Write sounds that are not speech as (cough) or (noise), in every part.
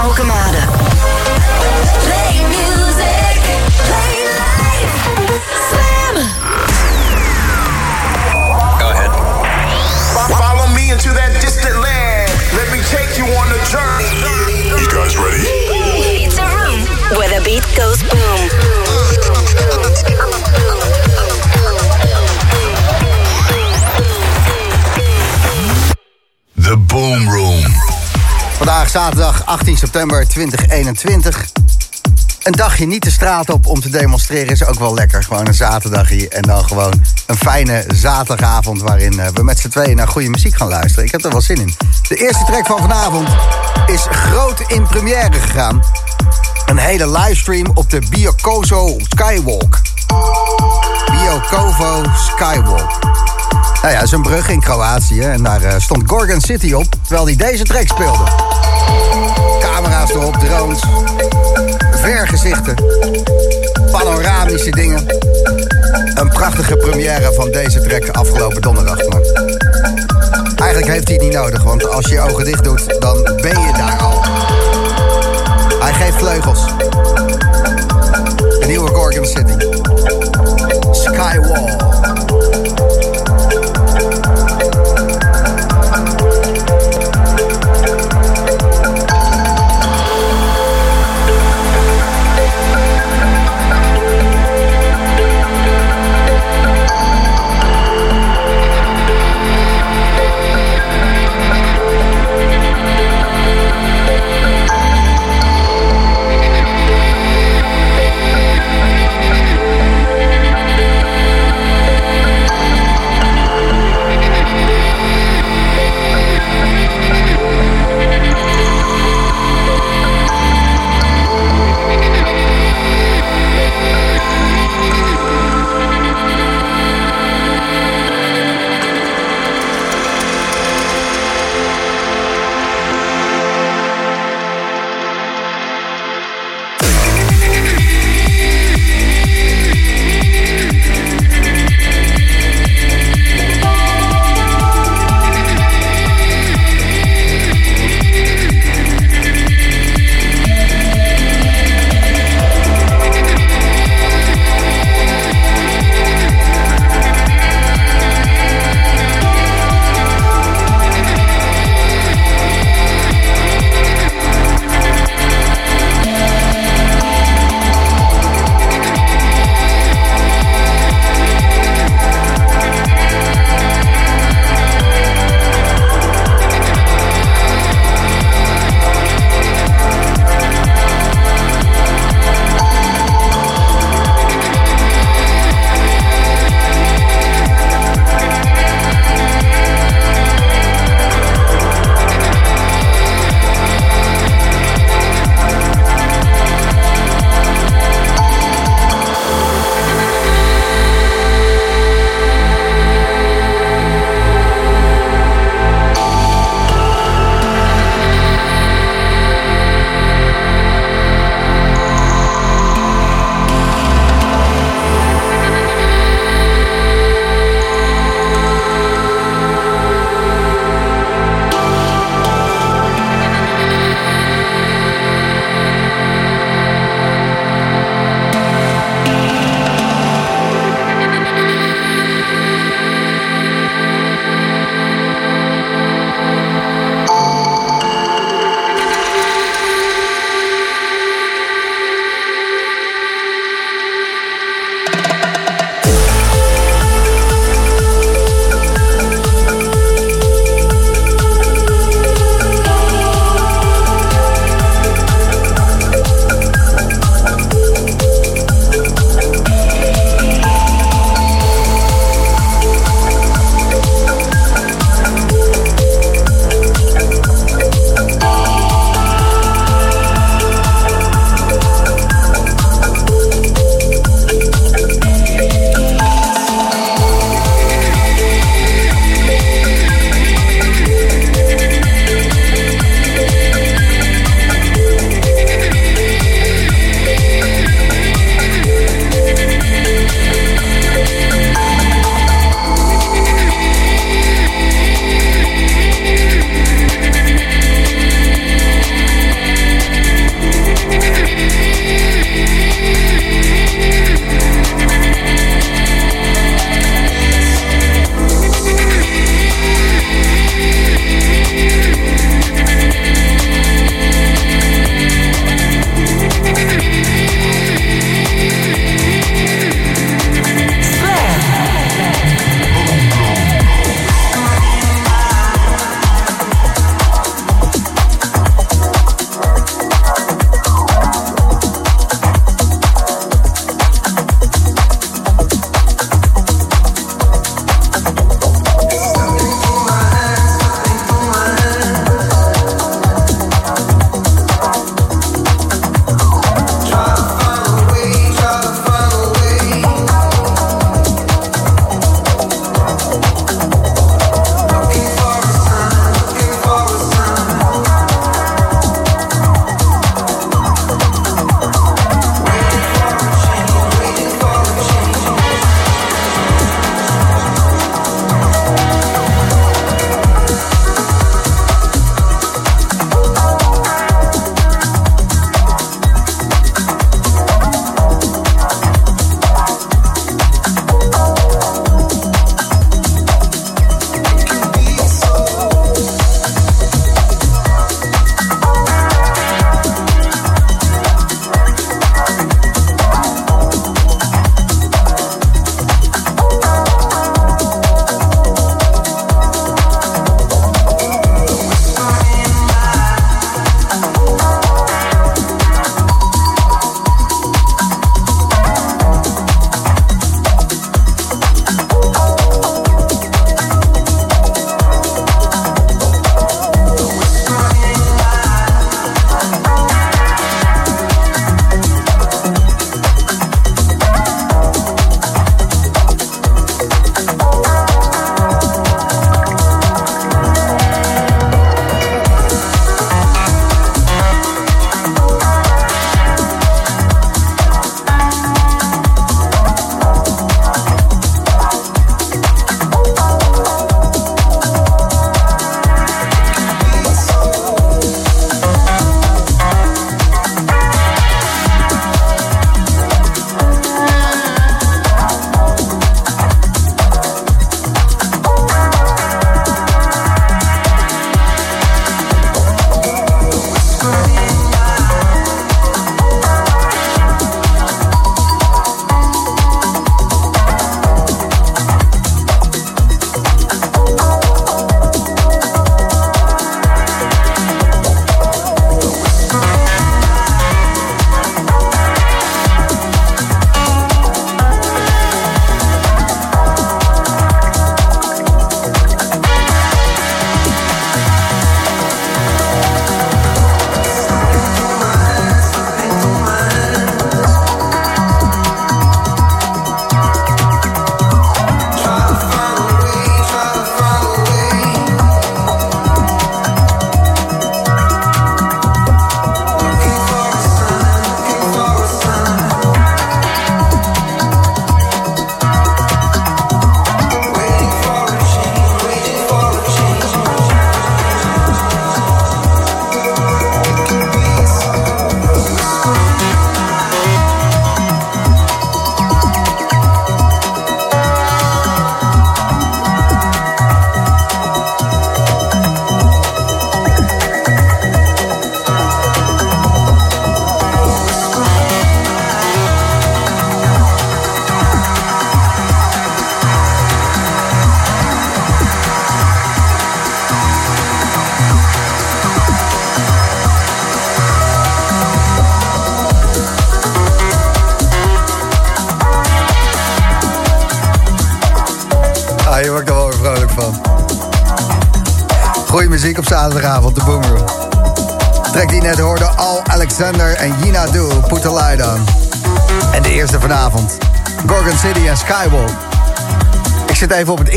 Alchemist. Zaterdag 18 september 2021. Een dagje niet de straat op om te demonstreren is ook wel lekker. Gewoon een zaterdagje en dan gewoon een fijne zaterdagavond... waarin eh, we met z'n tweeën naar goede muziek gaan luisteren. Ik heb er wel zin in. De eerste track van vanavond is groot in première gegaan. Een hele livestream op de Biocoso Skywalk. Biocovo Skywalk. Nou ja, is een brug in Kroatië. En daar eh, stond Gorgon City op, terwijl hij deze track speelde. Camera's erop, drones, vergezichten, panoramische dingen. Een prachtige première van deze track afgelopen donderdag. Maar eigenlijk heeft hij het niet nodig, want als je je ogen dicht doet, dan ben je daar al. Hij geeft vleugels. De nieuwe Gorgon City. Skywall.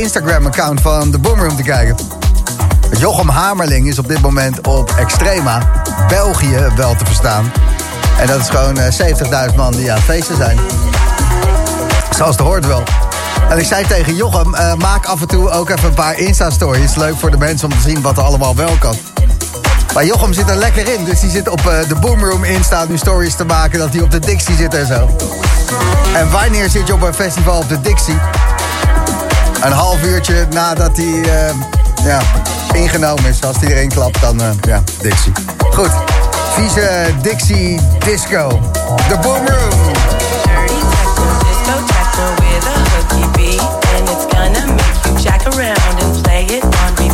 Instagram-account van de Boomroom te kijken. Jochem Hamerling is op dit moment op Extrema, België wel te verstaan. En dat is gewoon 70.000 man die aan het feesten zijn. Zoals het hoort wel. En ik zei tegen Jochem, uh, maak af en toe ook even een paar Insta-stories. Leuk voor de mensen om te zien wat er allemaal wel kan. Maar Jochem zit er lekker in, dus die zit op uh, de Boomroom Insta nu stories te maken... dat hij op de Dixie zit en zo. En wanneer zit je op een festival op de Dixie? Een half uurtje nadat hij uh, ja, ingenomen is. Als erin klapt, dan ja, Dixie. Goed, vieze Dixie Disco.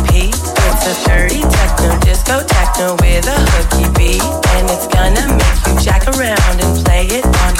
Repeat. It's a dirty techno disco techno with a hooky beat, and it's gonna make you jack around and play it on.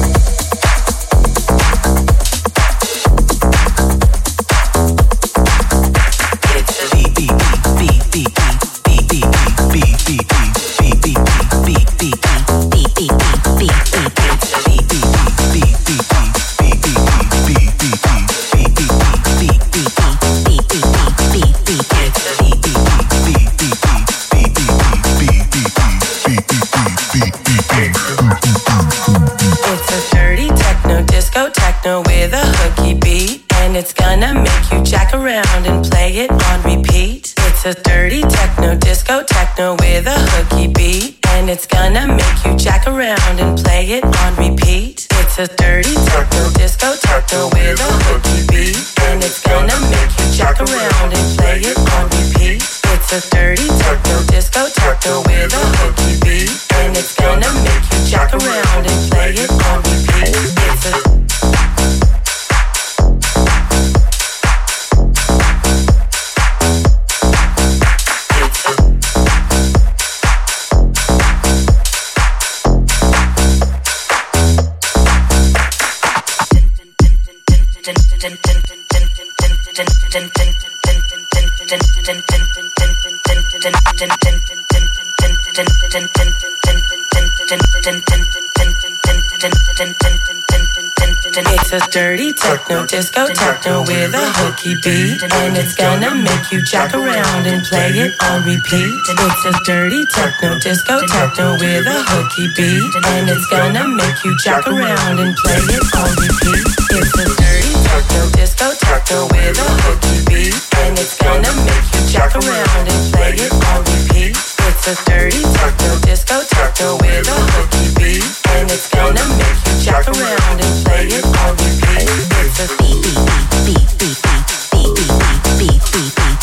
It's a dirty techno disco techno with a hooky beat, and it's gonna make you jack around and play it on repeat. It's a dirty techno It's a dirty techno disco techno with a hooky beat, and it's gonna make you jack around and play it on repeat. It's a dirty techno disco techno with a hooky beat, and it's gonna make you jack around and play it on repeat. It's a dirty techno disco techno with a hooky beat, and it's gonna make you jack around and play it on repeat. It's a dirty techno disco techno with a hooky beat, it's gonna make you jack around and play it on repeat. It's a beat beat beat beat beat beat beat beat beat beat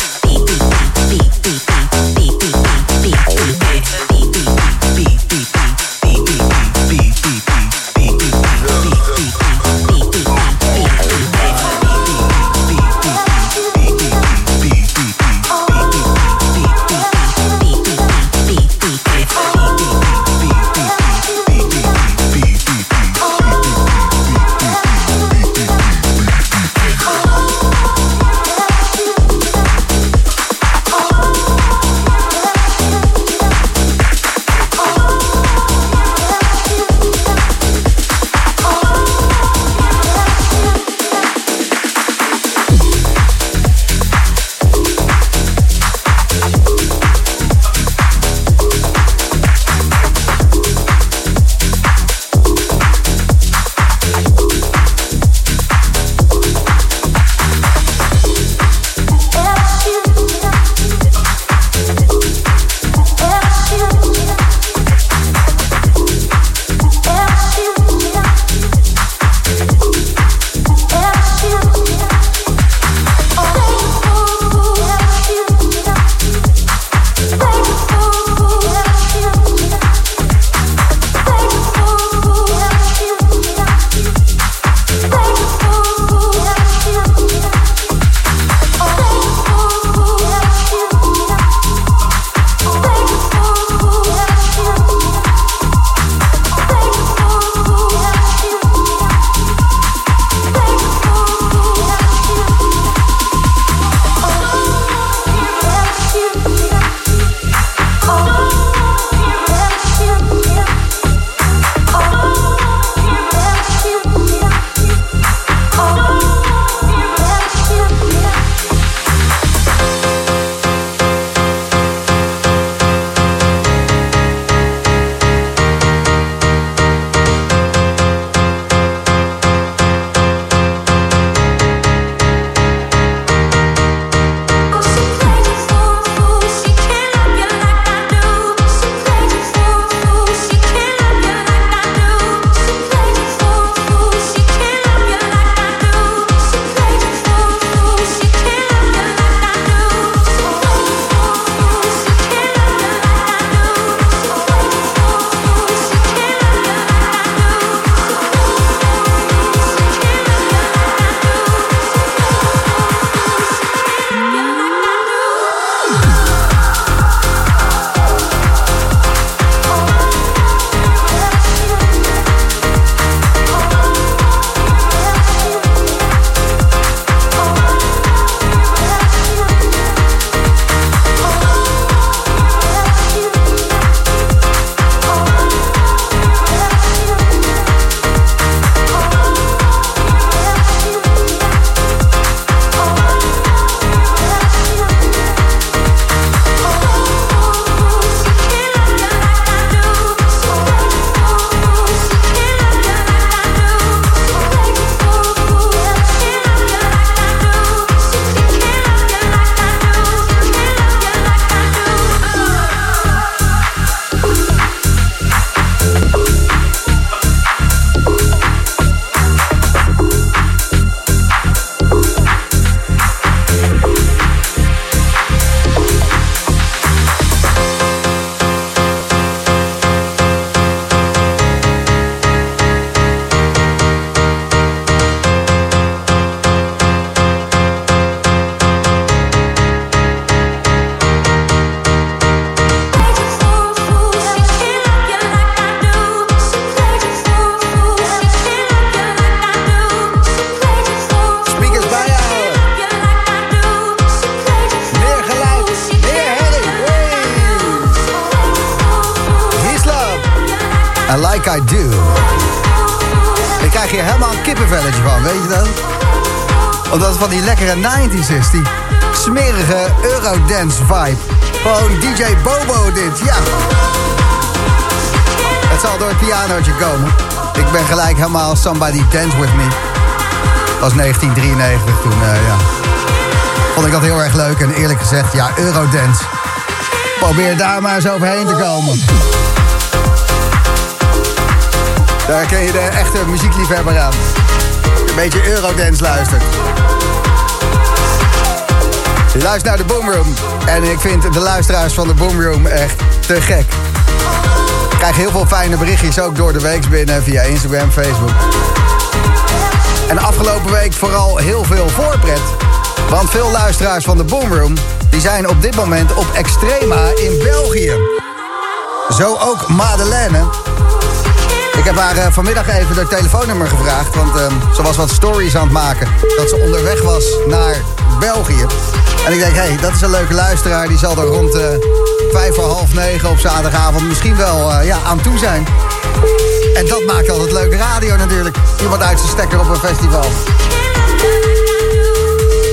is. Die smerige Eurodance vibe. Gewoon DJ Bobo dit, ja. Het zal door het pianootje komen. Ik ben gelijk helemaal Somebody Dance With Me. Dat was 1993 toen, uh, ja. Vond ik dat heel erg leuk en eerlijk gezegd, ja, Eurodance. Probeer daar maar eens overheen te komen. Daar ken je de echte muziekliefhebber aan. Een beetje Eurodance luistert. Je luistert naar de Boomroom. En ik vind de luisteraars van de Boomroom echt te gek. Ik krijg heel veel fijne berichtjes ook door de week binnen via Instagram, Facebook. En afgelopen week vooral heel veel voorpret. Want veel luisteraars van de Boomroom... die zijn op dit moment op Extrema in België. Zo ook Madeleine. Ik heb haar uh, vanmiddag even haar telefoonnummer gevraagd... want uh, ze was wat stories aan het maken... dat ze onderweg was naar België. En ik denk, hé, hey, dat is een leuke luisteraar. Die zal er rond uh, vijf voor half negen op zaterdagavond misschien wel ja, aan toe zijn. En dat maakt altijd leuke radio natuurlijk. Iemand uit zijn stekker op een festival.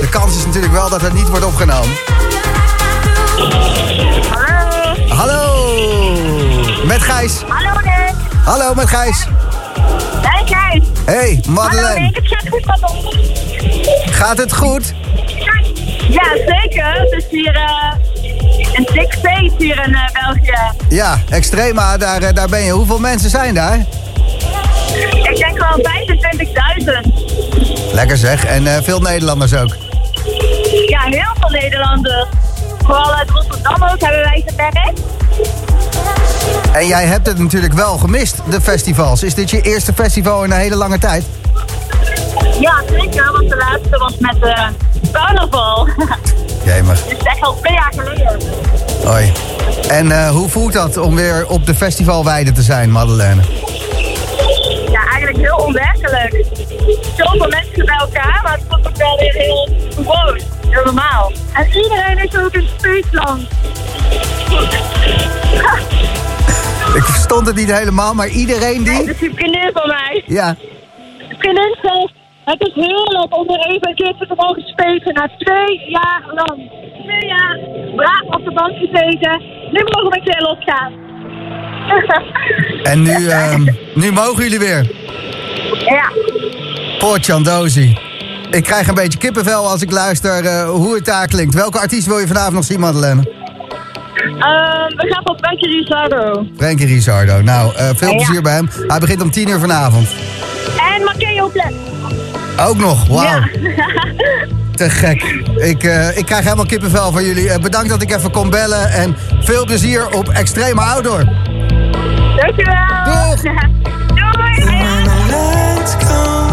De kans is natuurlijk wel dat het niet wordt opgenomen. Hallo. Hallo. Met Gijs. Hallo, Nick. Hallo, met Gijs. Hey, Gijs. Hey, Madeleine. Hallo. Gaat het goed? Ja, zeker. Het is hier uh, een dik feest hier in uh, België. Ja, Extrema, daar, uh, daar ben je. Hoeveel mensen zijn daar? Ik denk wel 25.000. Lekker zeg. En veel Nederlanders ook? Ja, heel veel Nederlanders. Vooral uit Rotterdam ook hebben wij gewerkt. En jij hebt het natuurlijk wel gemist, de festivals. Is dit je eerste festival in een hele lange tijd? Ja, zeker. Want de laatste was met de carnaval. Jemig. Dat is echt al twee jaar geleden. Hoi. En uh, hoe voelt dat om weer op de festivalweide te zijn, Madeleine? Ja, eigenlijk heel onwerkelijk. Zoveel mensen bij elkaar, maar het voelt ook wel weer heel gewoon. Heel normaal. En iedereen is ook een feestland. (laughs) Ik verstond het niet helemaal, maar iedereen die... Dat is een vriendin van mij. Ja. Vriendin zegt, het is heerlijk om weer even een keertje te mogen spelen na twee jaar lang. Twee jaar braaf op de bank gezeten. Nu mogen we een keer losgaan. En nu, uh, (laughs) nu mogen jullie weer? Ja. Potjandozi. Ik krijg een beetje kippenvel als ik luister uh, hoe het daar klinkt. Welke artiest wil je vanavond nog zien, Madeleine? Uh, we gaan voor Frankie Rizardo. Frankie Rizardo. Nou, uh, veel plezier ja. bij hem. Hij begint om 10 uur vanavond. En Matteo Plet. Ook nog, wauw. Ja. Te gek. Ik, uh, ik krijg helemaal kippenvel van jullie. Uh, bedankt dat ik even kon bellen. En veel plezier op Extreme Outdoor. Dankjewel. Doeg. (laughs) Doei. Time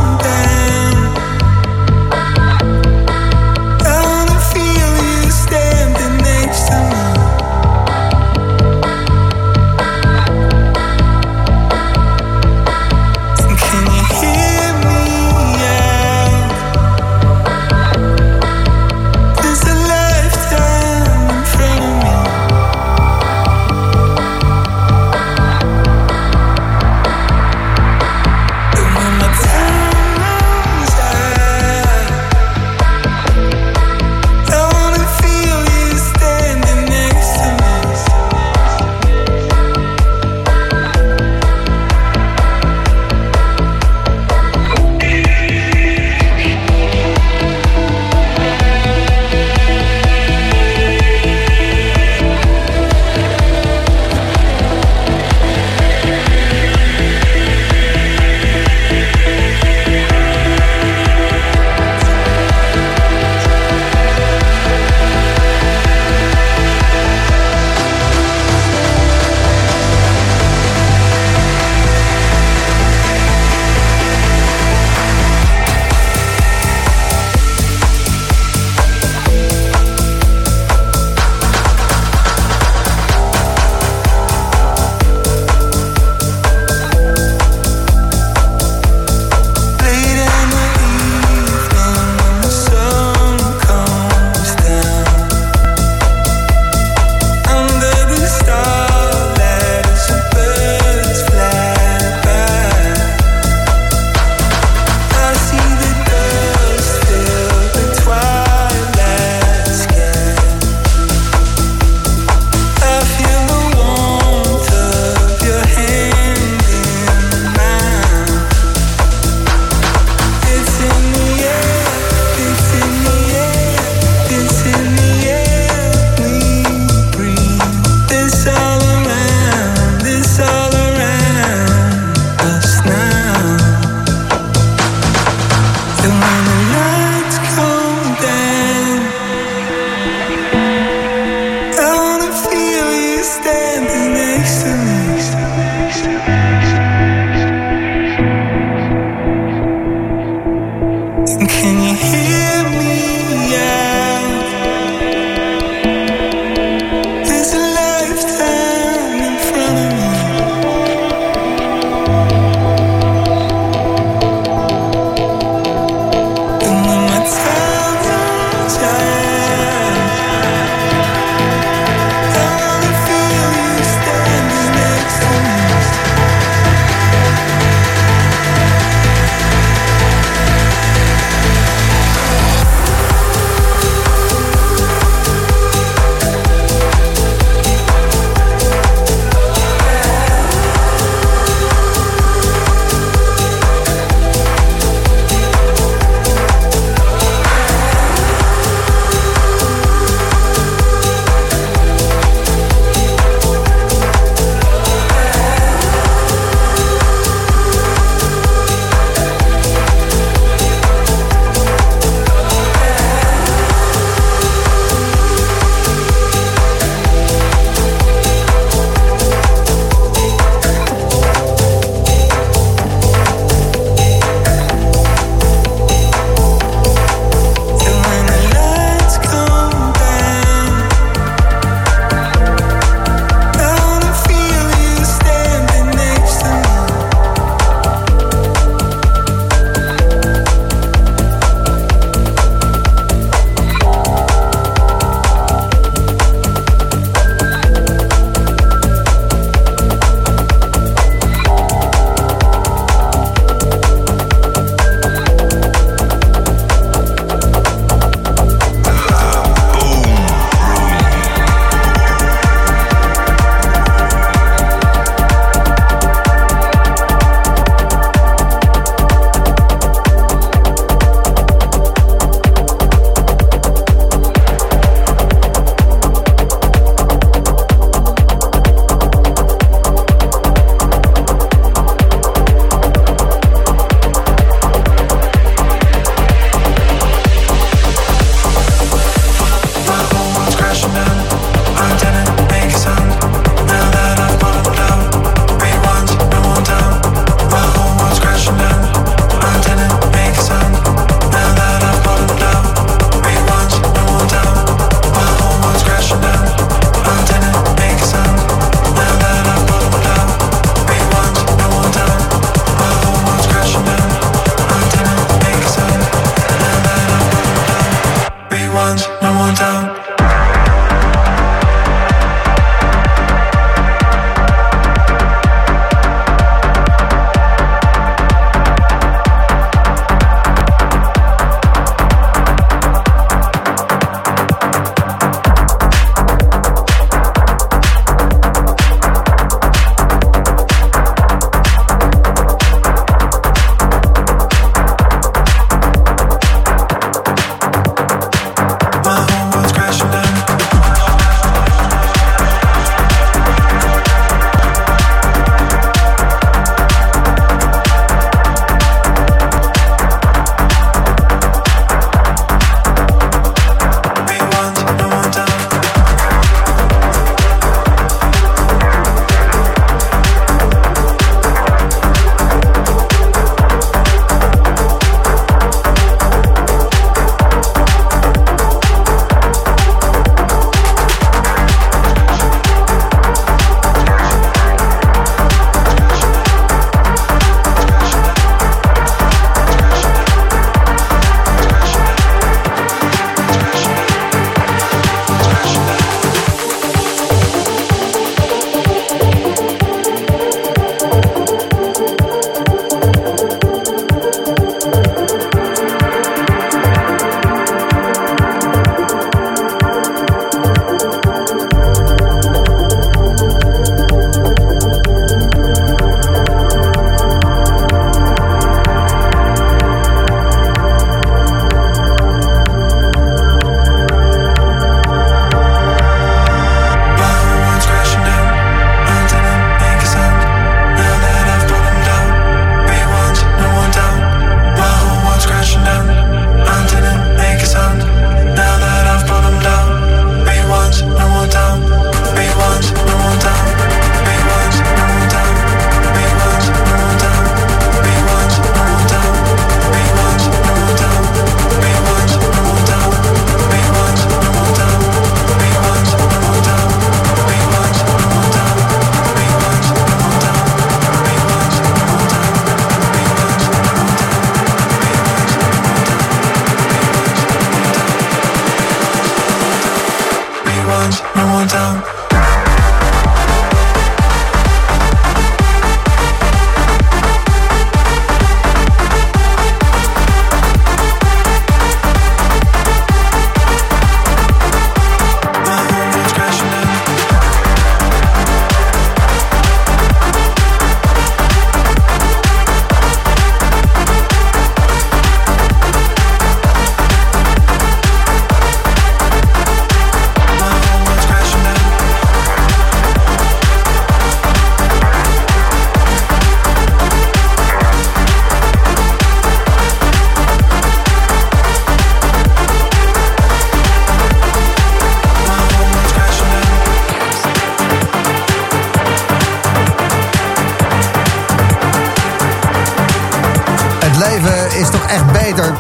is toch echt beter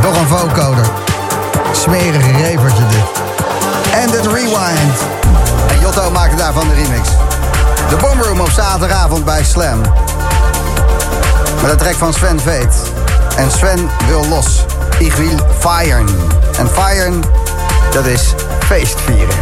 door een vocoder. Smerige revertje dit. En het rewind. En Jotto maakte daarvan de remix. De Boomroom op zaterdagavond bij Slam. Met een track van Sven Veet. En Sven wil los. Ik wil feiern. En feiern, dat is feestvieren.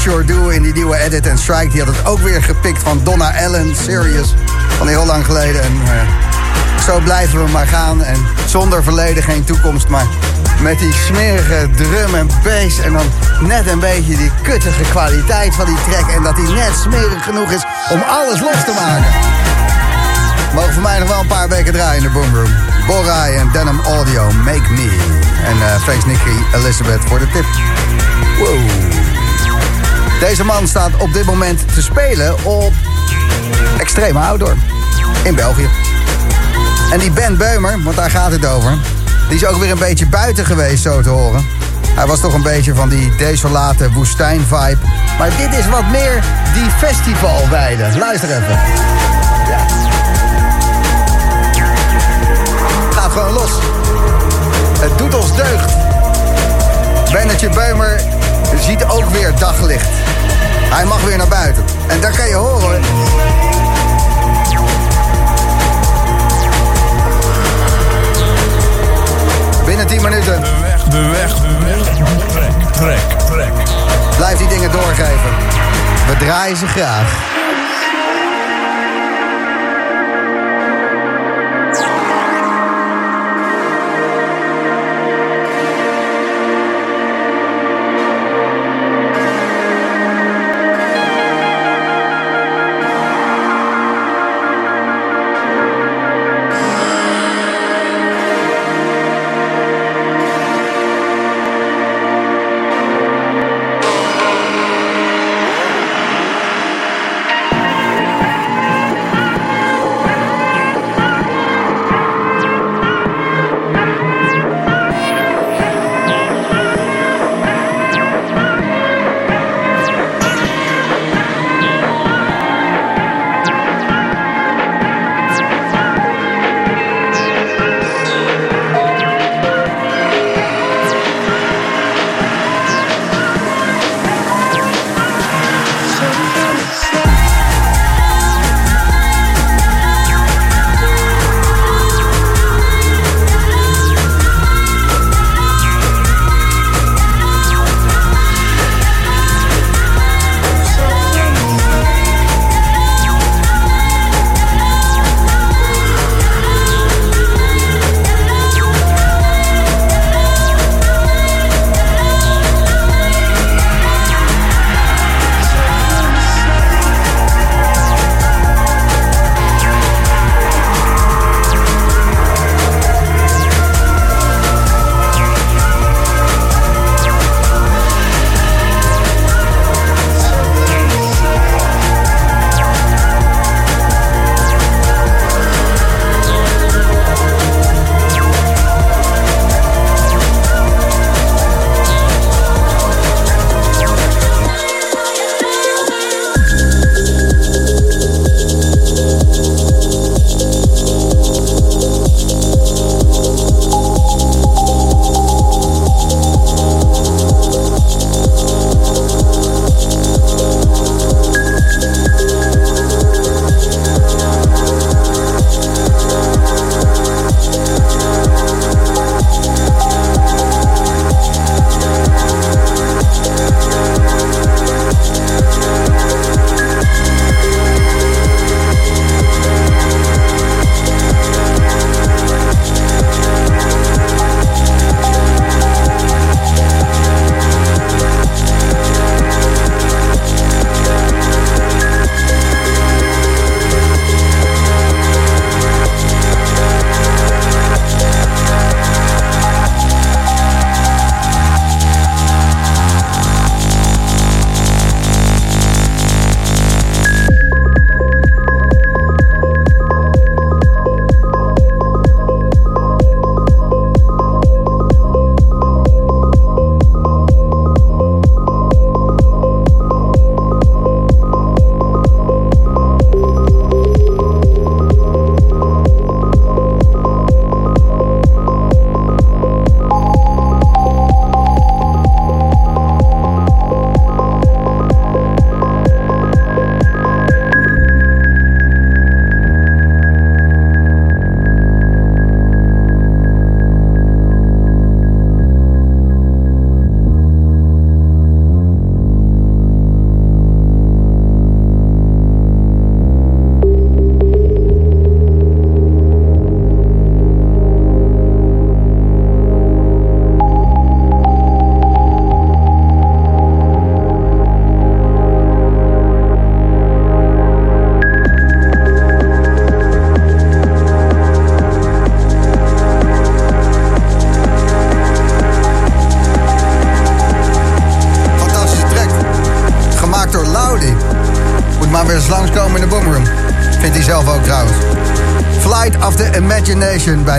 Sure Do in die nieuwe edit. En Strike die had het ook weer gepikt van Donna Allen, Serious. Van heel lang geleden. En uh, zo blijven we maar gaan. En zonder verleden geen toekomst. Maar met die smerige drum en bass. En dan net een beetje die kuttige kwaliteit van die track. En dat die net smerig genoeg is om alles los te maken. Mogen voor mij nog wel een paar weken draaien in de Boomroom. Borai en Denim Audio, Make Me. En uh, thanks Nicky Elizabeth voor de tip. Wow. Deze man staat op dit moment te spelen op Extreme Outdoor in België. En die Ben Beumer, want daar gaat het over... die is ook weer een beetje buiten geweest, zo te horen. Hij was toch een beetje van die desolate woestijn-vibe. Maar dit is wat meer die festivalweide. Luister even. Ja. Gewoon los. Het doet ons deugd. Bennetje Beumer ziet ook weer daglicht. Hij mag weer naar buiten. En daar kan je horen. Binnen 10 minuten. Beweg, beweg, beweg. Trek, trek, trek. Blijf die dingen doorgeven. We draaien ze graag.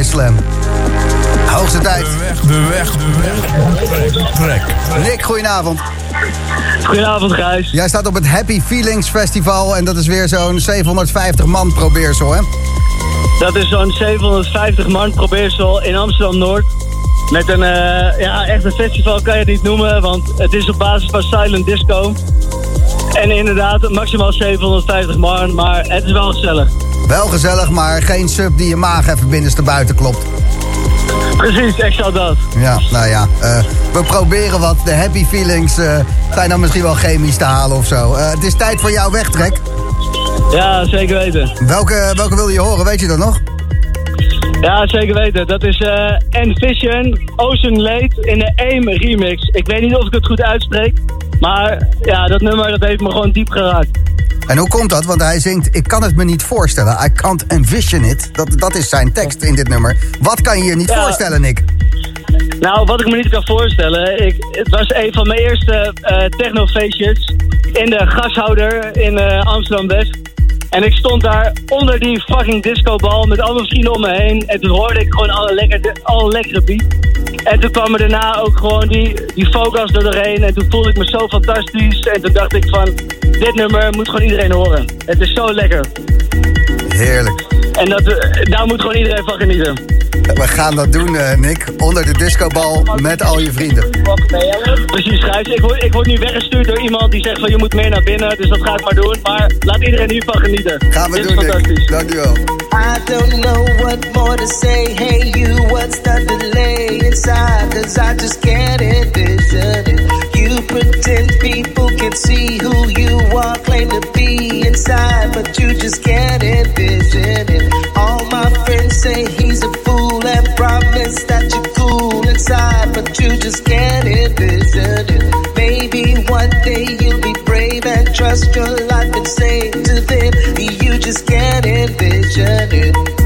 Bij Slam. Hoogste tijd. De weg, de weg, de weg. Trek, trek. Nick, goedenavond. Goedenavond, Gijs. Jij staat op het Happy Feelings Festival en dat is weer zo'n 750 man probeersel, hè? Dat is zo'n 750 man probeersel in Amsterdam-Noord. Met een, eh, ja, echt een festival kan je het niet noemen, want het is op basis van silent disco. En inderdaad, maximaal 750 man, maar het is wel gezellig. Wel gezellig, maar geen sub die je maag even binnenste buiten klopt. Precies, exact dat. Ja, nou ja, eh, we proberen wat. De happy feelings eh, zijn dan misschien wel chemisch te halen of zo. Eh, het is tijd voor jouw wegtrek. Ja, zeker weten. Welke, welke wil je horen, weet je dat nog? Ja, zeker weten. Dat is Envision Ocean Late in de AIM remix. Ik weet niet of ik het goed uitspreek, maar ja, dat nummer dat heeft me gewoon diep geraakt. En hoe komt dat? Want hij zingt, ik kan het me niet voorstellen. I can't envision it. Dat, dat is zijn tekst in dit nummer. Wat kan je je niet Ja. voorstellen, Nick? Nou, wat ik me niet kan voorstellen, ik, het was een van mijn eerste eh technofeestjes in de gashouder in eh, Amsterdam-West. En ik stond daar onder die fucking discobal met al mijn vrienden om me heen. En toen hoorde ik gewoon alle, lekker, alle lekkere beat. En toen kwam er daarna ook gewoon die, die focus er doorheen. En toen voelde ik me zo fantastisch. En toen dacht ik van, dit nummer moet gewoon iedereen horen. Het is zo lekker. Heerlijk. En dat, eh, daar moet gewoon iedereen van genieten. We gaan dat doen, eh, Nick. Onder de discobal met al je vrienden. Precies, Gijs. Ik word, ik word nu weggestuurd door iemand die zegt van je moet meer naar binnen. Dus dat ga ik maar doen. Maar laat iedereen hiervan genieten. Gaan we Dit doen, is fantastisch. Nick. Dankjewel. I don't know what more to say. Hey, you, what's the delay inside? Cause I just can't envision it. You pretend people can see who you are, claim to be inside, but you just can't envision it. All my friends say he's a fool and promise that you're cool inside, but you just can't envision it. Maybe one day you'll be brave and trust your life and say to them, you just can't envision it.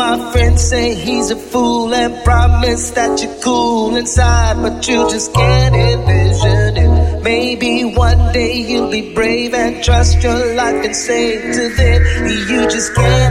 My friends say he's a fool and promise that you're cool inside, but you just can't envision it. Maybe one day you'll be brave and trust your life and say to them, you just can't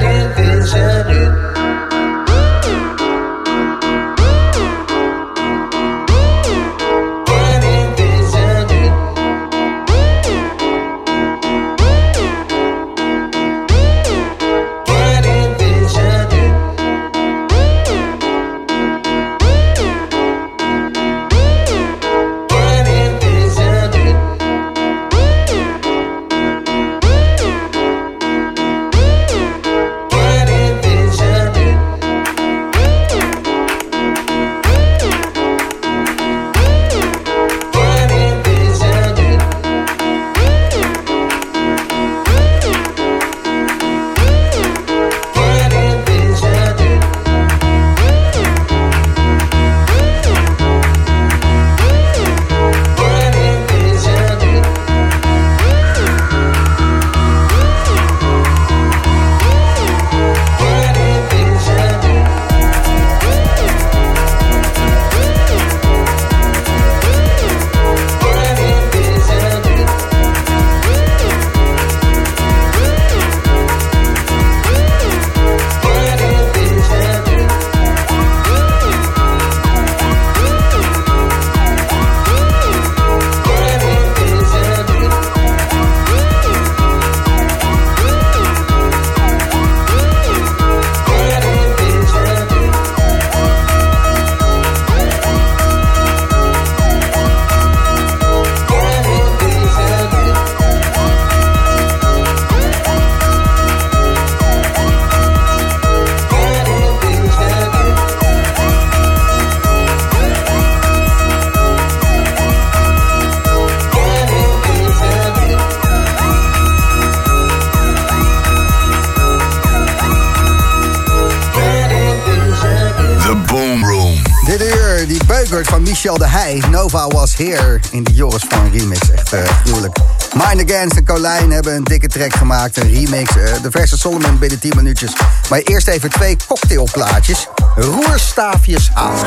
here in de Joris van remix. Echt uh, gruwelijk. Mind Against en Colijn hebben een dikke track gemaakt. Een remix. Uh, de verse Solomon binnen 10 minuutjes. Maar eerst even twee cocktailplaatjes. Roerstaafjes aan.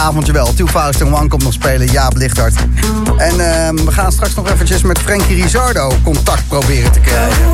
avondje wel. Two Faust en One komt nog spelen, Jaap Lichtart. En ehm, we gaan straks nog eventjes met Frankie Rizardo contact proberen te krijgen.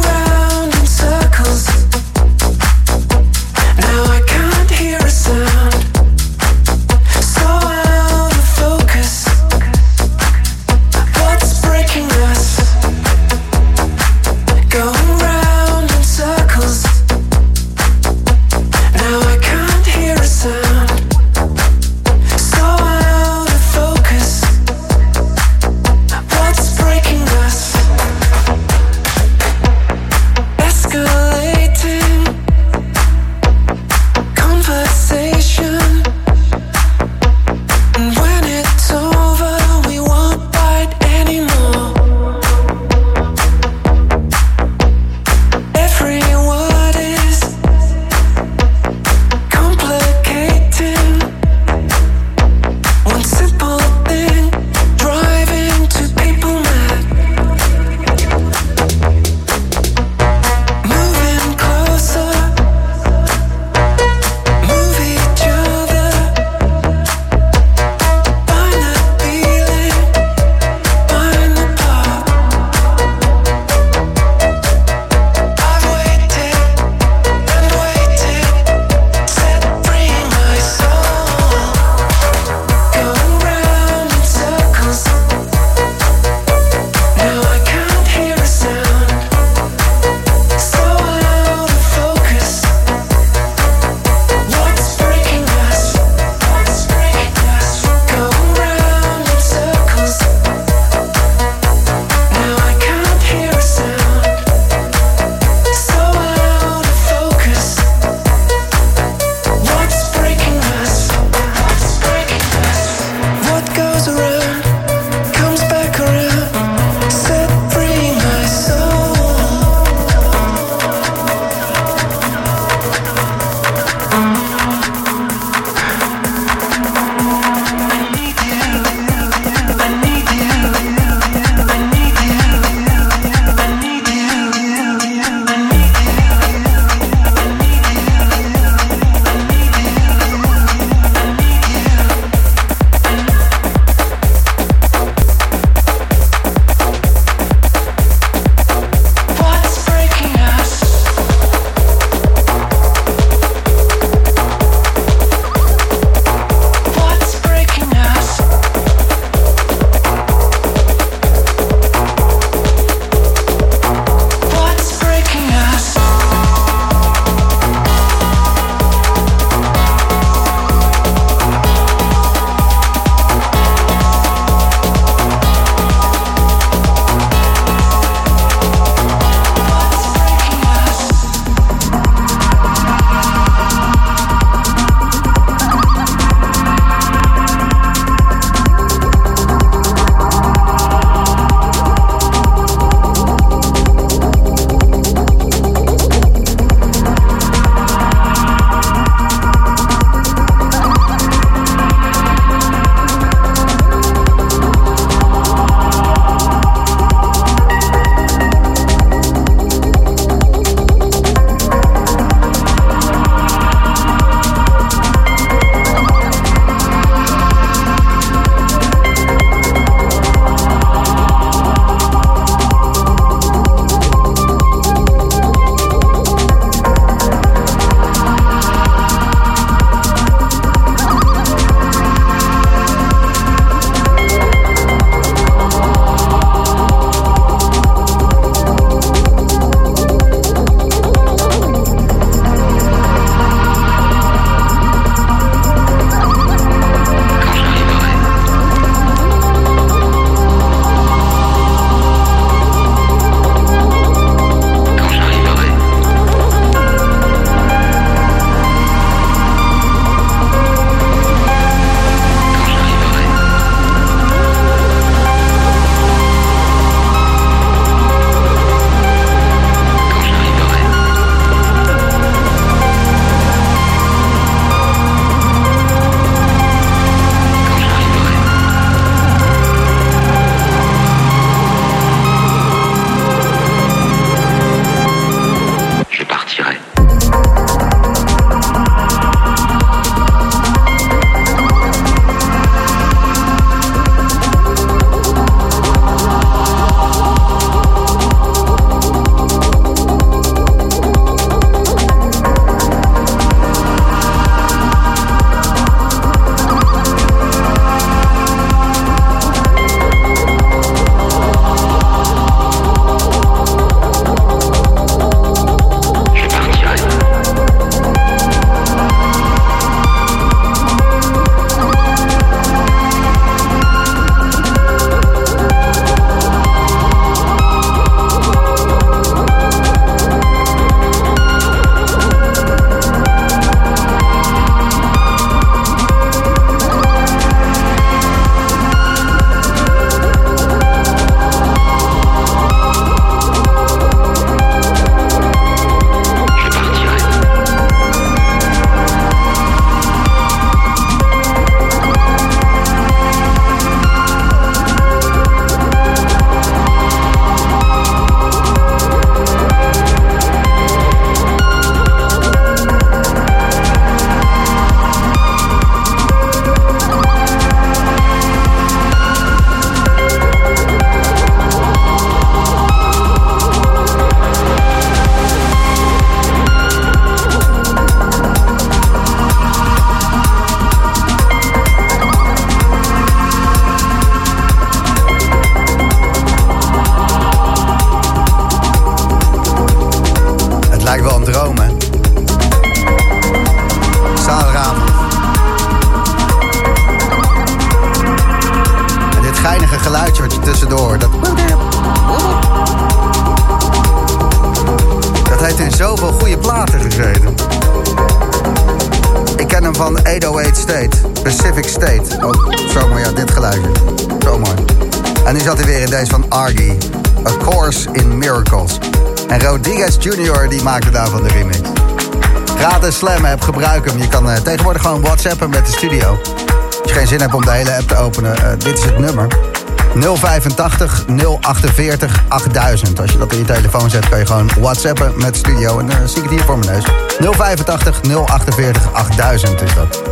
085 048 8000. Als je dat in je telefoon zet, kan je gewoon whatsappen met studio. En dan zie ik het hier voor mijn neus. 085 048 8000 is dat.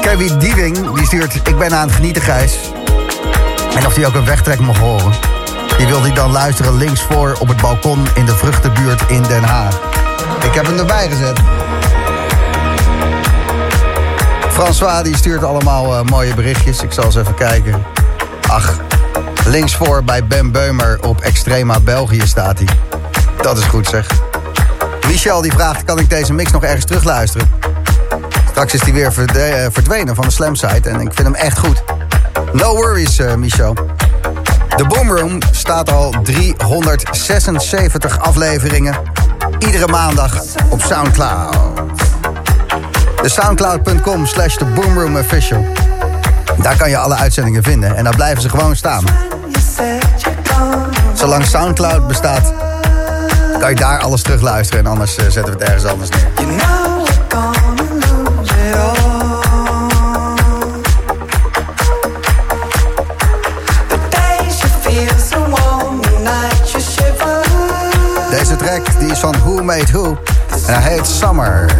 Kevin Diewing, die stuurt... Ik ben aan het genieten, Gijs. En of hij ook een wegtrek mag horen. Die wil hij dan luisteren links voor op het balkon in de vruchtenbuurt in Den Haag. Ik heb hem erbij gezet. François die stuurt allemaal eh, mooie berichtjes. Ik zal eens even kijken. Ach, links voor bij Ben Beumer op Extrema België staat hij. Dat is goed zeg. Michel die vraagt, kan ik deze mix nog ergens terugluisteren? Straks is hij weer eh, verdwenen van de Slam site en ik vind hem echt goed. No worries, eh, Michel. De Boomroom staat al 376 afleveringen. Iedere maandag op Soundcloud. De soundcloud.com slash de Boomroom Official. Daar kan je alle uitzendingen vinden en daar blijven ze gewoon staan. Zolang Soundcloud bestaat, kan je daar alles terugluisteren. En anders eh, zetten we het ergens anders neer. Deze track die is van Who Made Who. En hij heet. Summer.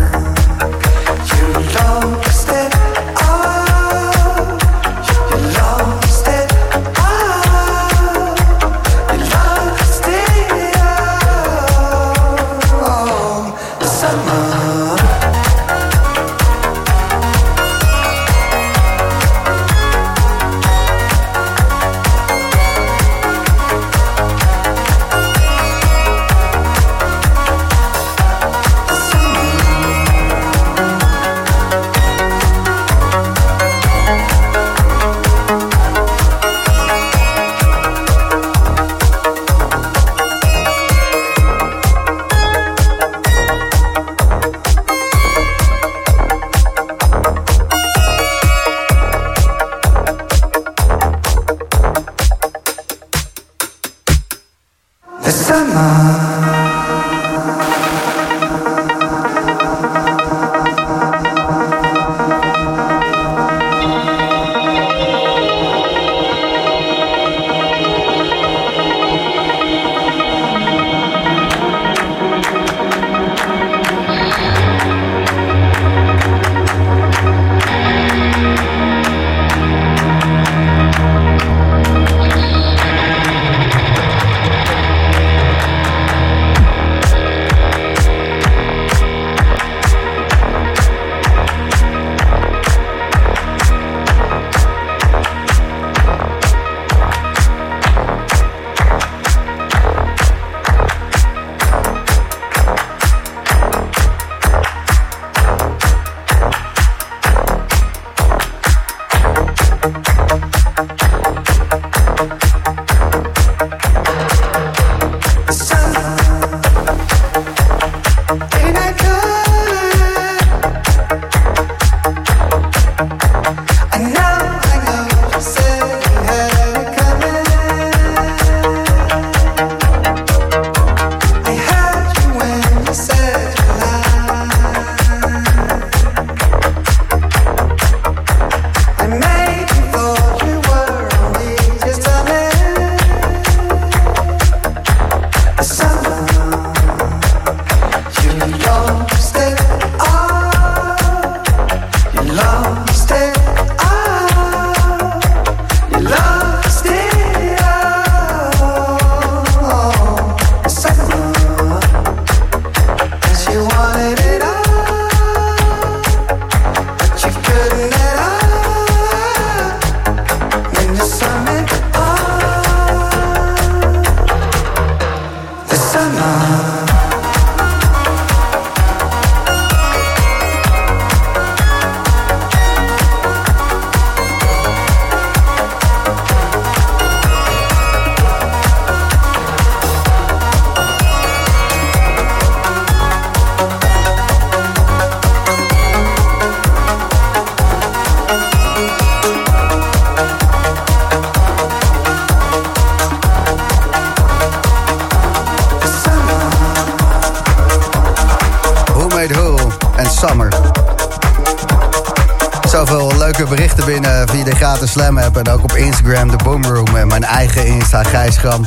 Insta, Gijs Gram.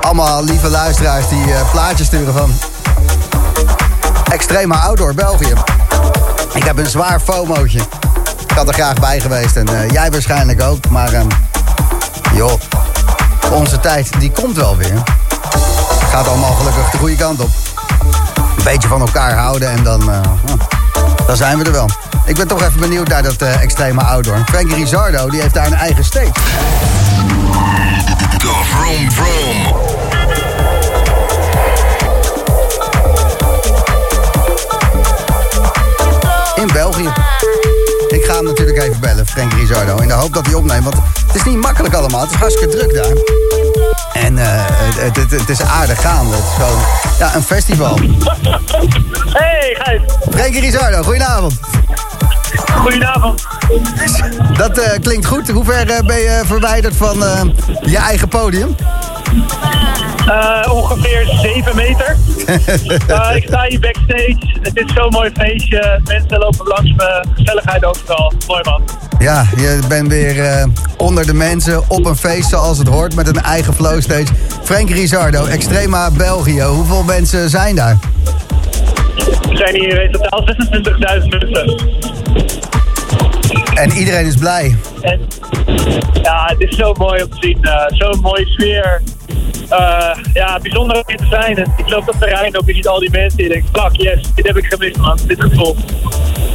Allemaal lieve luisteraars die uh, plaatjes sturen van... Extrema Outdoor België. Ik heb een zwaar FOMO'tje. Ik had er graag bij geweest. En uh, jij waarschijnlijk ook. Maar um, joh, onze tijd die komt wel weer. Gaat allemaal gelukkig de goede kant op. Een beetje van elkaar houden en dan, uh, dan zijn we er wel. Ik ben toch even benieuwd naar dat uh, extreme outdoor. Frankie Rizardo die heeft daar een eigen stage. In België. Ik ga hem natuurlijk even bellen, Frank Rizardo. In de hoop dat hij opneemt, want het is niet makkelijk allemaal. Het is hartstikke druk daar. En uh, het, het, het, is aardig gaande. Het is gewoon ja, een festival. Hey, Gijs. Frankie Rizardo, goedenavond. Goedenavond. Dat uh, klinkt goed. Hoe ver uh, ben je verwijderd van je eigen podium? Ongeveer 7 meter. (laughs) ik sta hier backstage. Het is zo'n mooi feestje. Mensen lopen langs me. Gezelligheid overal. Mooi man. Ja, je bent weer onder de mensen op een feest zoals het hoort met een eigen flowstage. Frank Rizardo, Extrema België. Hoeveel mensen zijn daar? We zijn hier in totaal 26.000 mensen. En iedereen is blij. En, ja, het is zo mooi om te zien. Zo'n mooie sfeer. Uh, ja, bijzonder om hier te zijn. En ik loop op de terrein op, je ziet al die mensen. Je denkt, fuck yes, dit heb ik gemist man, dit gevoel.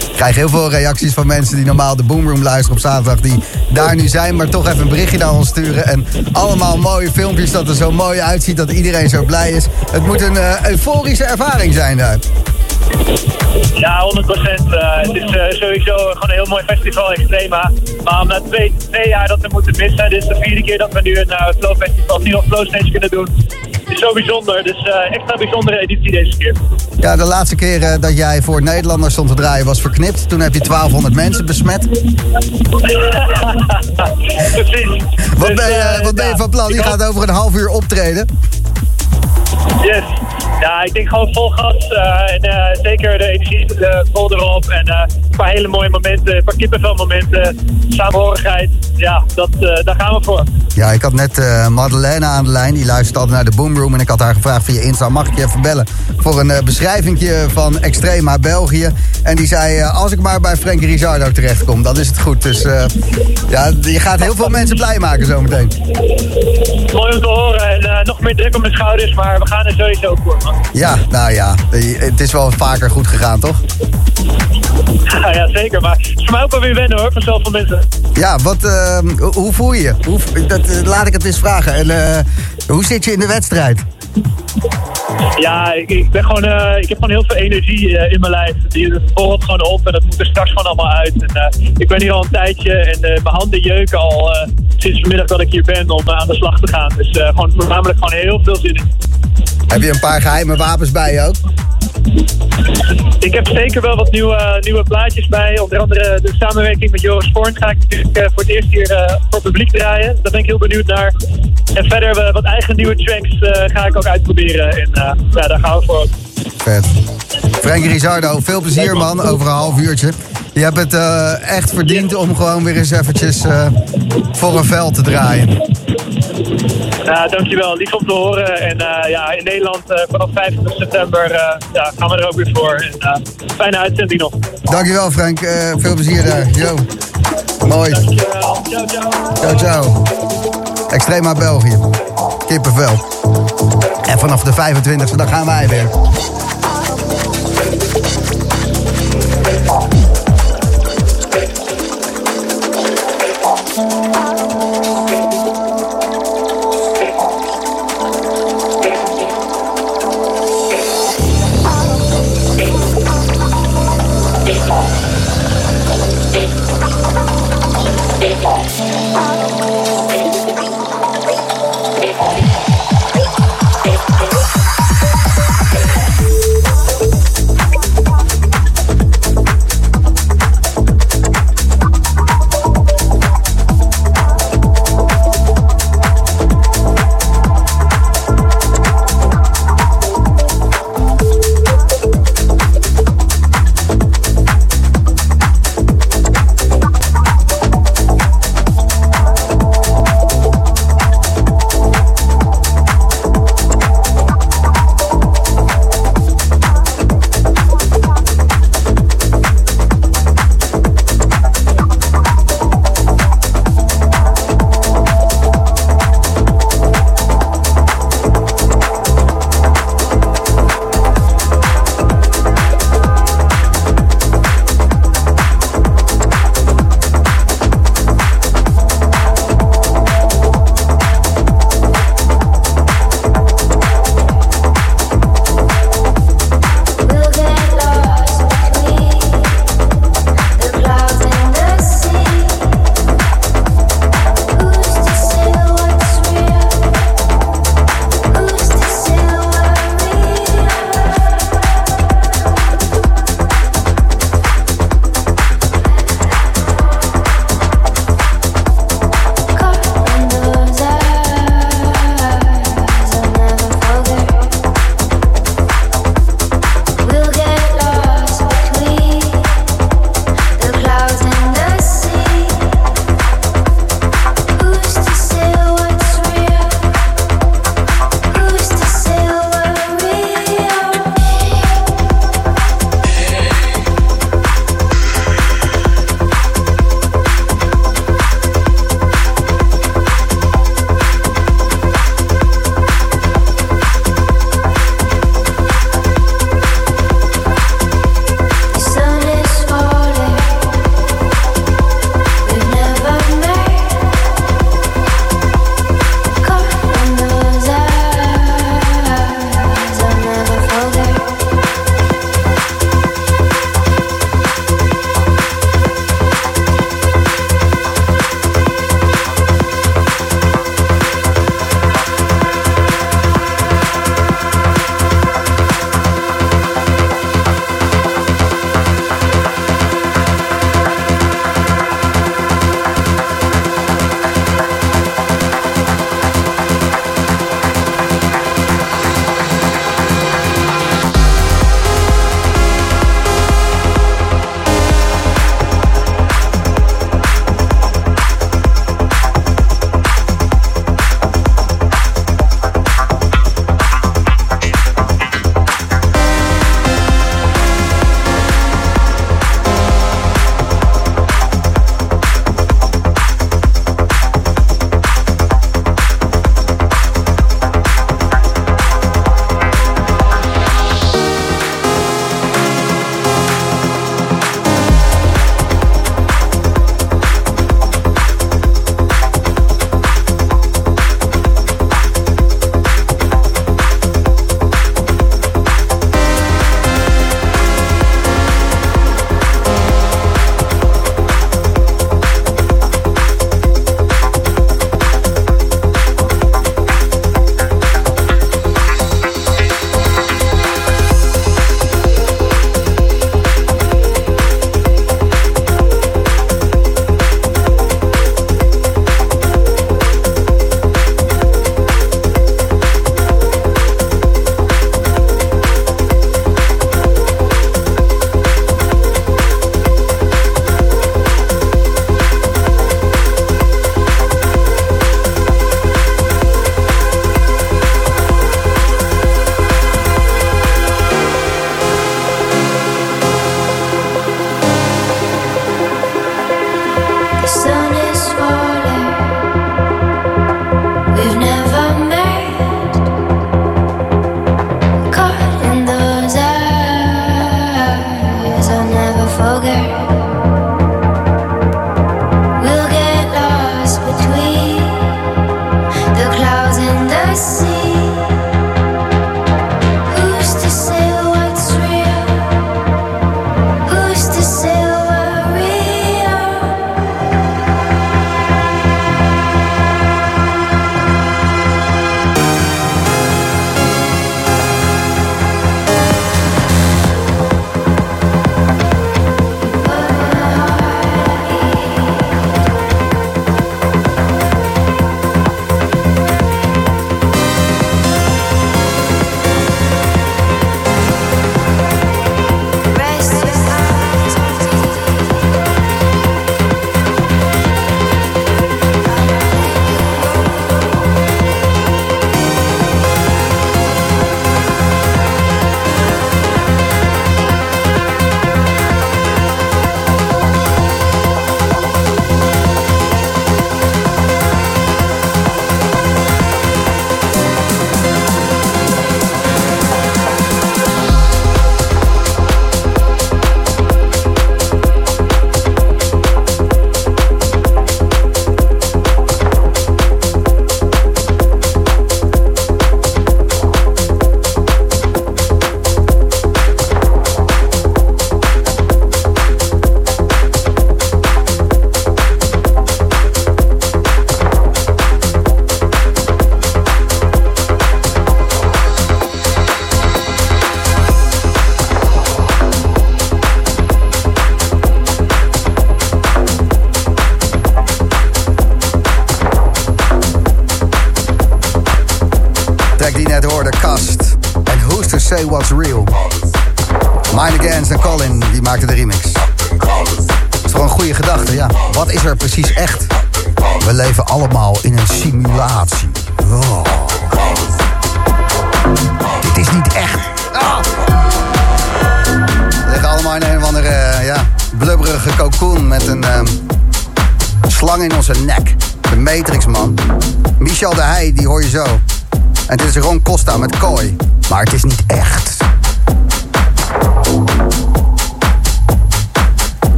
Ik krijg heel veel reacties van mensen die normaal de Boomroom luisteren op zaterdag. Die daar nu zijn, maar toch even een berichtje naar ons sturen. En allemaal mooie filmpjes dat er zo mooi uitziet, dat iedereen zo blij is. Het moet een uh, euforische ervaring zijn daar. Ja, 100 procent. Uh, het is uh, sowieso gewoon een heel mooi festival, Extrema. Maar om na twee, twee jaar dat we moeten missen, dit is de vierde keer dat we nu een uh, Flow Festival, Tino Flow Stage kunnen doen. Het is zo bijzonder, dus extra bijzondere editie deze keer. Ja, de laatste keer dat jij voor Nederlanders stond te draaien was verknipt. Toen heb je 1200 mensen besmet. (laughs) Precies. Wat, dus, ben, je, wat ben je van plan? Je gaat over een half uur optreden. Yes. Ja, ik denk gewoon vol gas. Uh, en uh, zeker de energie uh, vol erop. En een paar hele mooie momenten, een paar kippenvelmomenten. Samenhorigheid. Ja, dat, daar gaan we voor. Ja, ik had net Madeleine aan de lijn. Die luistert altijd naar de Boomroom. En ik had haar gevraagd via Insta, mag ik je even bellen? Voor een beschrijvingje van Extrema België. En die zei, als ik maar bij Frank Rizardo terechtkom, dan is het goed. Dus ja, je gaat heel veel mensen blij maken zometeen. Mooi om te horen. En nog meer druk op mijn schouders. Maar we gaan er sowieso voor. Ja, nou ja, het is wel vaker goed gegaan, toch? Ja, (laughs) ja zeker. Maar het is voor mij ook wel weer wennen hoor, van zoveel mensen. Ja, wat, uh, hoe voel je je? Hoe, dat, laat ik het eens vragen. En, uh, hoe zit je in de wedstrijd? Ja, ik, ben gewoon, uh, ik heb gewoon heel veel energie uh, in mijn lijf. Die borrelt gewoon op en dat moet er straks gewoon allemaal uit. En, ik ben hier al een tijdje en mijn handen jeuken al sinds vanmiddag dat ik hier ben om aan de slag te gaan. Dus gewoon voornamelijk gewoon heel veel zin in. Heb je een paar geheime wapens bij je ook? Ik heb zeker wel wat nieuwe, nieuwe plaatjes bij. Onder andere de samenwerking met Joris Voorn ga ik natuurlijk voor het eerst hier uh, voor publiek draaien. Daar ben ik heel benieuwd naar. En verder uh, wat eigen nieuwe tracks uh, ga ik ook uitproberen. En ja, daar gaan we voor. Vet. Frank Rizardo, veel plezier man, over een half uurtje. Je hebt het echt verdiend om gewoon weer eens eventjes voor een veld te draaien. Ja, dankjewel. Lief om te horen. En uh, ja, in Nederland uh, vanaf 25 september ja, gaan we er ook weer voor. En, fijne uitzending nog. Dankjewel Frank. veel plezier daar. Yo. Mooi. Dankjewel. Ciao, ciao. Ciao, ciao. Extrema België. Kippenvel. En vanaf de 25e dan gaan wij weer.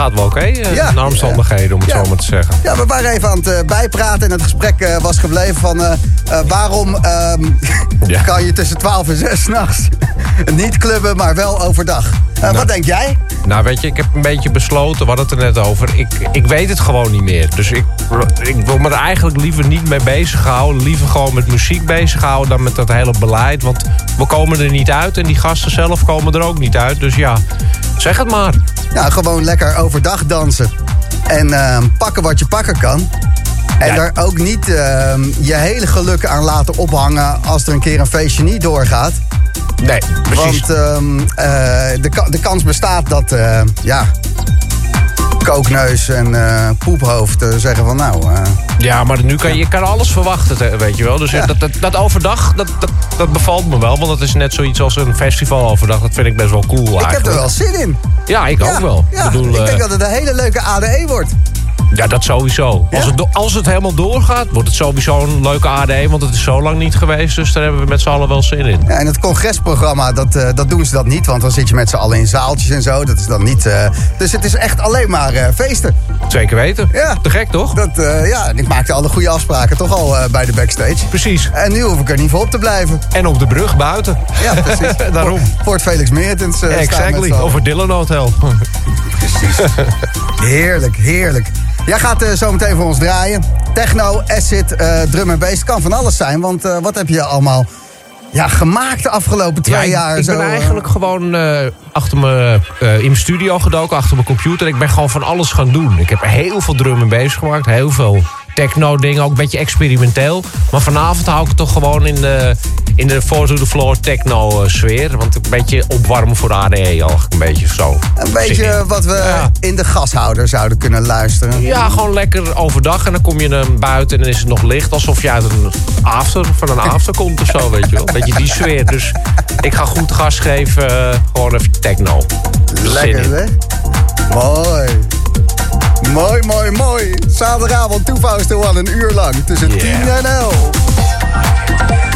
Gaat wel oké. eh, Ja. Naar omstandigheden, om het Ja. zo maar te zeggen. Ja, we waren even aan het eh, bijpraten en het gesprek eh, was gebleven van... waarom ehm, (laughs) kan je tussen 12 en 6 nachts (laughs) niet clubben, maar wel overdag? Eh, Wat denk jij? Nou, weet je, ik heb een beetje besloten, we hadden het er net over. Ik, ik weet het gewoon niet meer. Dus ik, ik wil me er eigenlijk liever niet mee bezighouden. Liever gewoon met muziek bezighouden dan met dat hele beleid. Want we komen er niet uit en die gasten zelf komen er ook niet uit. Dus ja, zeg het maar. Nou, gewoon lekker overdag dansen. En ehm, pakken wat je pakken kan. En Ja. daar ook niet ehm, je hele geluk aan laten ophangen als er een keer een feestje niet doorgaat. Nee, precies. Want ehm, eh, de, de kans bestaat dat, eh, ja, kookneus en eh, poephoofd zeggen van nou... Ja, maar nu kan je, je kan alles verwachten, te- weet je wel. Dus Ja. dat, dat, dat overdag, dat, dat, dat bevalt me wel. Want dat is net zoiets als een festival overdag. Dat vind ik best wel cool eigenlijk. ik heb er wel zin in. Ja, ik ook wel. Ja, ik bedoel, ik denk eh, dat het een hele leuke ADE wordt. Ja, dat sowieso. Als, het, als het helemaal doorgaat, wordt het sowieso een leuke ADE. Want het is zo lang niet geweest. Dus daar hebben we met z'n allen wel zin in. Ja, en het congresprogramma, dat, eh, dat doen ze dat niet. Want dan zit je met z'n allen in zaaltjes en zo. Dat is dan niet... eh, dus het is echt alleen maar feesten. Zeker weten. Ja. Te gek, toch? Dat, eh, ja, ik maakte alle goede afspraken toch al eh, bij de backstage. Precies. En nu hoef ik er niet voor op te blijven. En op de brug buiten. Ja, precies. (laughs) Daarom. Het Felix Meertens. met exactly. Over Dylan Hotel. (laughs) Heerlijk, heerlijk. Jij gaat zo meteen voor ons draaien. Techno, acid, drum en bass. Het kan van alles zijn, want wat heb je allemaal ja, gemaakt de afgelopen twee Ja, jaar? ik zo, ben eh? eigenlijk gewoon eh, achter me, eh, in mijn studio gedoken, achter mijn computer. Ik ben gewoon van alles gaan doen. Ik heb heel veel drum en bass gemaakt, heel veel techno dingen, ook een beetje experimenteel. Maar vanavond hou ik het toch gewoon in de, in de floor techno eh, sfeer. Want een beetje opwarmen voor de ADE eigenlijk een beetje zo. Een beetje wat we Ja. in de gashouder zouden kunnen luisteren. Ja, gewoon lekker overdag. En dan kom je naar buiten en dan is het nog licht. Alsof je uit een after, van een after komt of zo, weet je wel. Een beetje die sfeer. Dus ik ga goed gas geven. eh, gewoon even techno. Lekker, hè? Mooi. Mooi, mooi, mooi. Zaterdagavond, 2001, een uur lang. Tussen 10 en 11.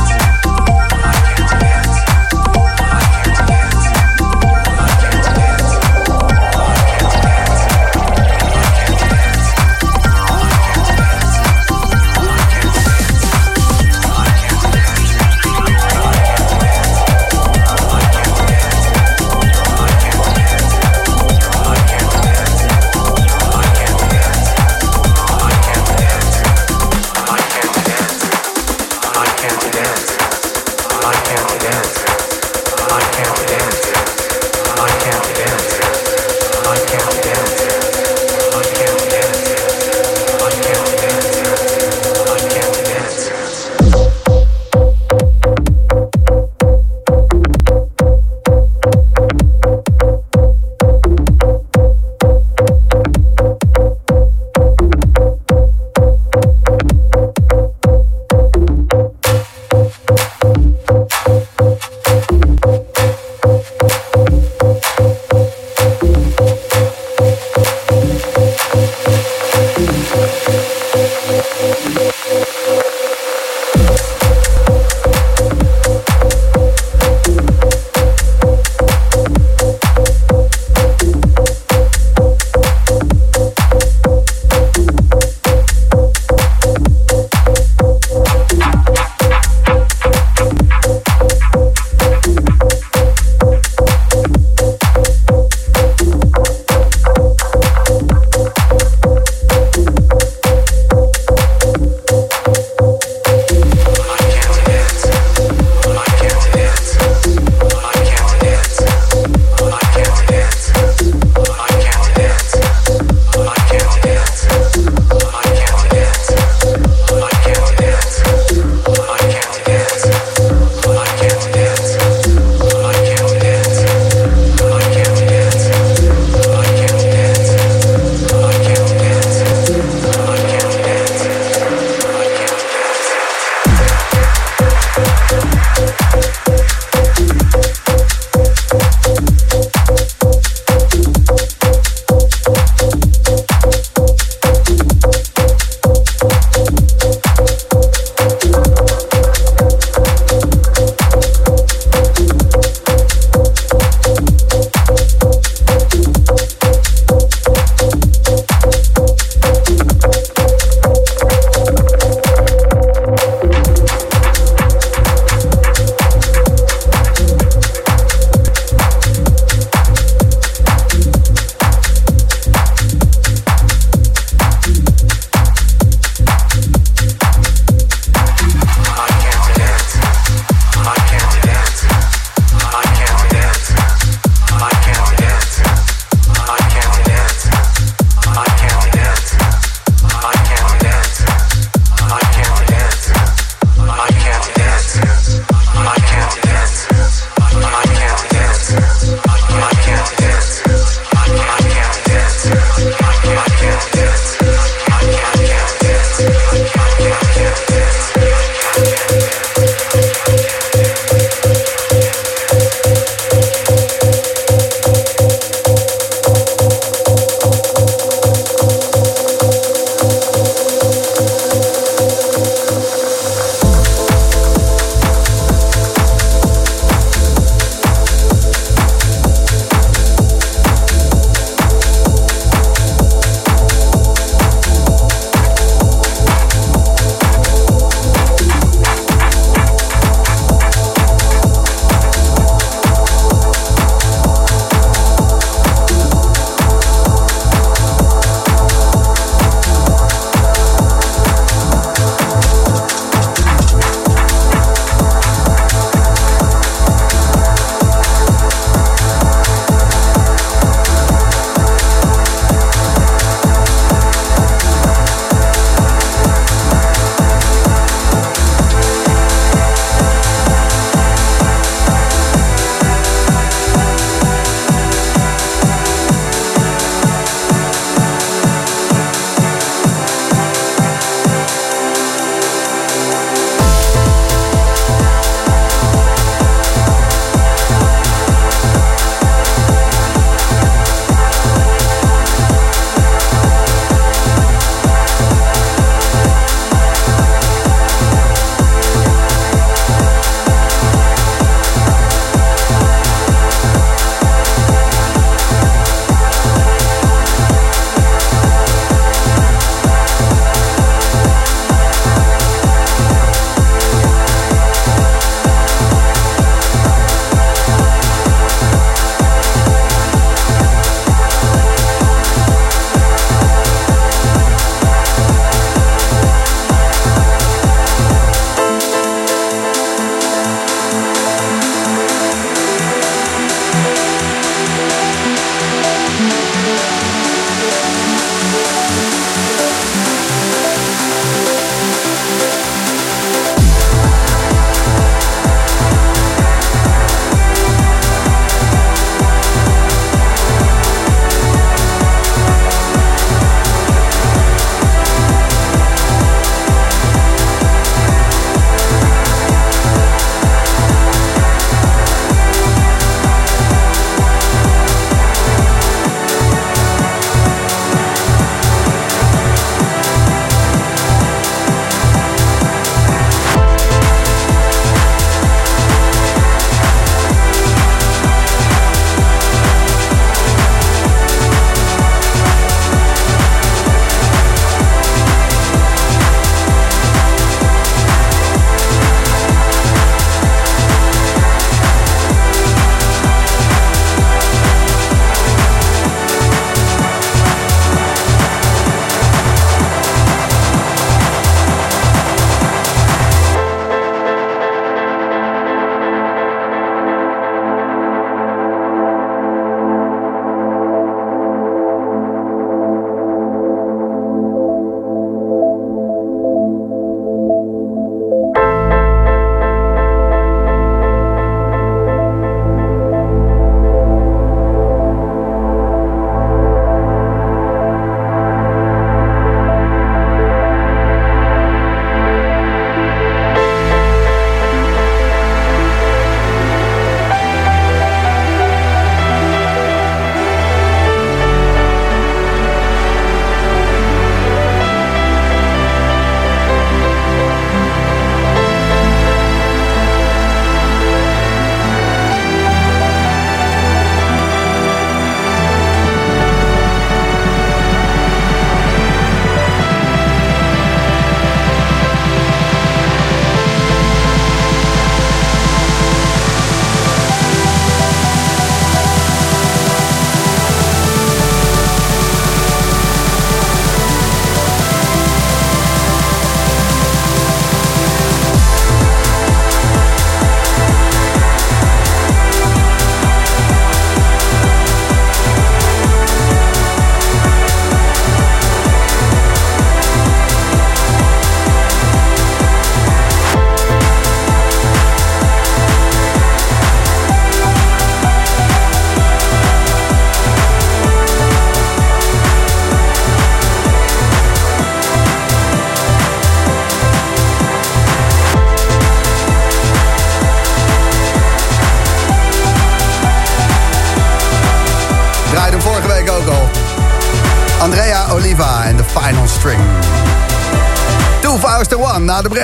Oliva en